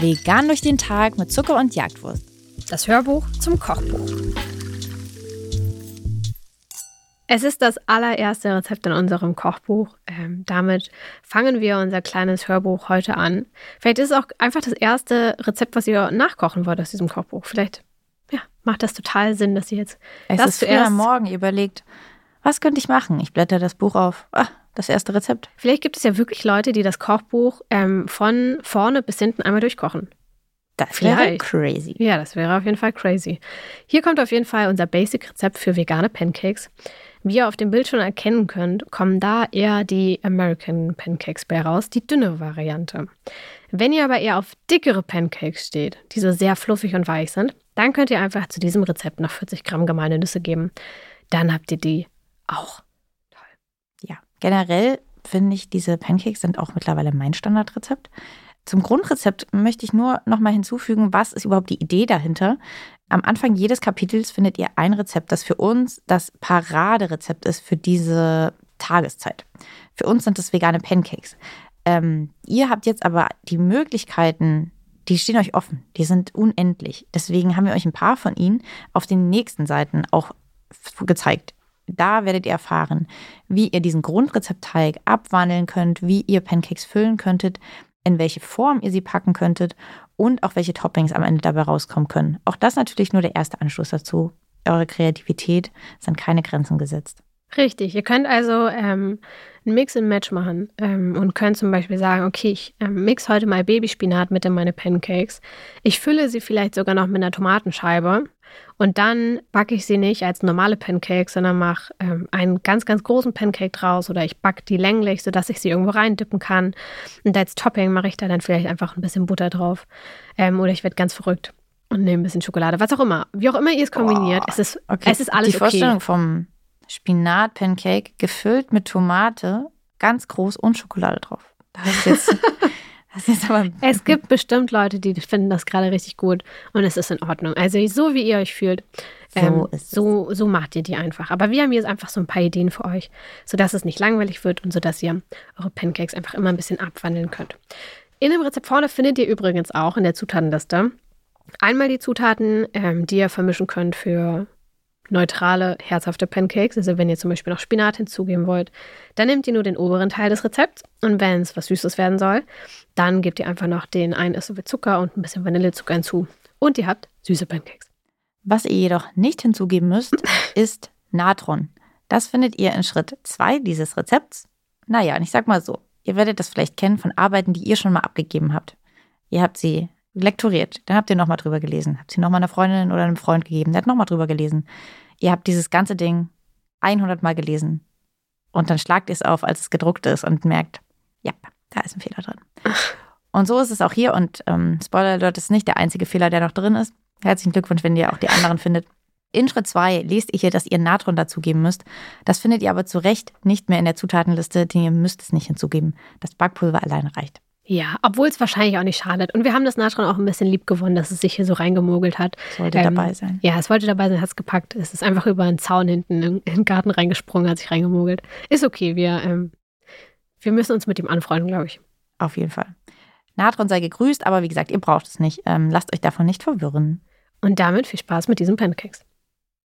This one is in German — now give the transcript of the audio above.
Vegan durch den Tag mit Zucker und Jagdwurst. Das Hörbuch zum Kochbuch. Es ist das allererste Rezept in unserem Kochbuch. Ähm, damit fangen wir unser kleines Hörbuch heute an. Vielleicht ist es auch einfach das erste Rezept, was ihr nachkochen wollt aus diesem Kochbuch. Vielleicht ja, macht das total Sinn, dass ihr jetzt es das ist zuerst am Morgen überlegt, was könnte ich machen? Ich blätter das Buch auf. Ah, das erste Rezept. Vielleicht gibt es ja wirklich Leute, die das Kochbuch ähm, von vorne bis hinten einmal durchkochen. Das wäre crazy. Ja, das wäre auf jeden Fall crazy. Hier kommt auf jeden Fall unser Basic-Rezept für vegane Pancakes. Wie ihr auf dem Bild schon erkennen könnt, kommen da eher die American Pancakes bei raus, die dünne Variante. Wenn ihr aber eher auf dickere Pancakes steht, die so sehr fluffig und weich sind, dann könnt ihr einfach zu diesem Rezept noch 40 Gramm gemeine Nüsse geben. Dann habt ihr die auch. Generell finde ich, diese Pancakes sind auch mittlerweile mein Standardrezept. Zum Grundrezept möchte ich nur noch mal hinzufügen, was ist überhaupt die Idee dahinter? Am Anfang jedes Kapitels findet ihr ein Rezept, das für uns das Paraderezept ist für diese Tageszeit. Für uns sind das vegane Pancakes. Ähm, ihr habt jetzt aber die Möglichkeiten, die stehen euch offen, die sind unendlich. Deswegen haben wir euch ein paar von ihnen auf den nächsten Seiten auch gezeigt. Da werdet ihr erfahren, wie ihr diesen Grundrezeptteig abwandeln könnt, wie ihr Pancakes füllen könntet, in welche Form ihr sie packen könntet und auch welche Toppings am Ende dabei rauskommen können. Auch das natürlich nur der erste Anschluss dazu. Eure Kreativität sind keine Grenzen gesetzt. Richtig, ihr könnt also ähm, ein Mix and Match machen ähm, und könnt zum Beispiel sagen, okay, ich ähm, mix heute mal Babyspinat mit in meine Pancakes. Ich fülle sie vielleicht sogar noch mit einer Tomatenscheibe und dann backe ich sie nicht als normale Pancakes, sondern mache ähm, einen ganz, ganz großen Pancake draus oder ich backe die länglich, sodass ich sie irgendwo reindippen kann. Und als Topping mache ich da dann vielleicht einfach ein bisschen Butter drauf. Ähm, oder ich werde ganz verrückt und nehme ein bisschen Schokolade, was auch immer. Wie auch immer ihr es kombiniert, Boah, es, ist, okay. es ist alles Die Vorstellung okay. vom Spinat-Pancake gefüllt mit Tomate, ganz groß und Schokolade drauf. Das ist jetzt es gibt bestimmt Leute, die finden das gerade richtig gut und es ist in Ordnung. Also so wie ihr euch fühlt, ähm, so, so, macht ihr die einfach. Aber wir haben jetzt einfach so ein paar Ideen für euch, sodass es nicht langweilig wird und sodass ihr eure Pancakes einfach immer ein bisschen abwandeln könnt. In dem Rezept vorne findet ihr übrigens auch in der Zutatenliste einmal die Zutaten, ähm, die ihr vermischen könnt für neutrale, herzhafte Pancakes. Also wenn ihr zum Beispiel noch Spinat hinzugeben wollt, dann nehmt ihr nur den oberen Teil des Rezepts. Und wenn es was Süßes werden soll, dann gebt ihr einfach noch den einen Esslöffel Zucker und ein bisschen Vanillezucker hinzu. Und ihr habt süße Pancakes. Was ihr jedoch nicht hinzugeben müsst, ist Natron. Das findet ihr in Schritt 2 dieses Rezepts. Naja, und ich sag mal so, ihr werdet das vielleicht kennen von Arbeiten, die ihr schon mal abgegeben habt. Ihr habt sie lektoriert. Dann habt ihr nochmal drüber gelesen. Habt sie nochmal einer Freundin oder einem Freund gegeben. Der hat nochmal drüber gelesen. Ihr habt dieses ganze Ding 100 Mal gelesen. Und dann schlagt ihr es auf, als es gedruckt ist und merkt, ja, da ist ein Fehler drin. Und so ist es auch hier. Und ähm, Spoiler Alert ist nicht der einzige Fehler, der noch drin ist. Herzlichen Glückwunsch, wenn ihr auch die anderen findet. In Schritt 2 lest ihr hier, dass ihr Natron dazugeben müsst. Das findet ihr aber zu Recht nicht mehr in der Zutatenliste, denn ihr müsst es nicht hinzugeben. Das Backpulver allein reicht. Ja, obwohl es wahrscheinlich auch nicht schadet. Und wir haben das Natron auch ein bisschen lieb gewonnen, dass es sich hier so reingemogelt hat. Sollte ähm, dabei sein. Ja, es wollte dabei sein, hat es gepackt. Es ist einfach über einen Zaun hinten in, in, den Garten reingesprungen, hat sich reingemogelt. Ist okay, wir, ähm, wir müssen uns mit ihm anfreunden, glaube ich. Auf jeden Fall. Natron sei gegrüßt, aber wie gesagt, ihr braucht es nicht. Ähm, lasst euch davon nicht verwirren. Und damit viel Spaß mit diesen Pancakes.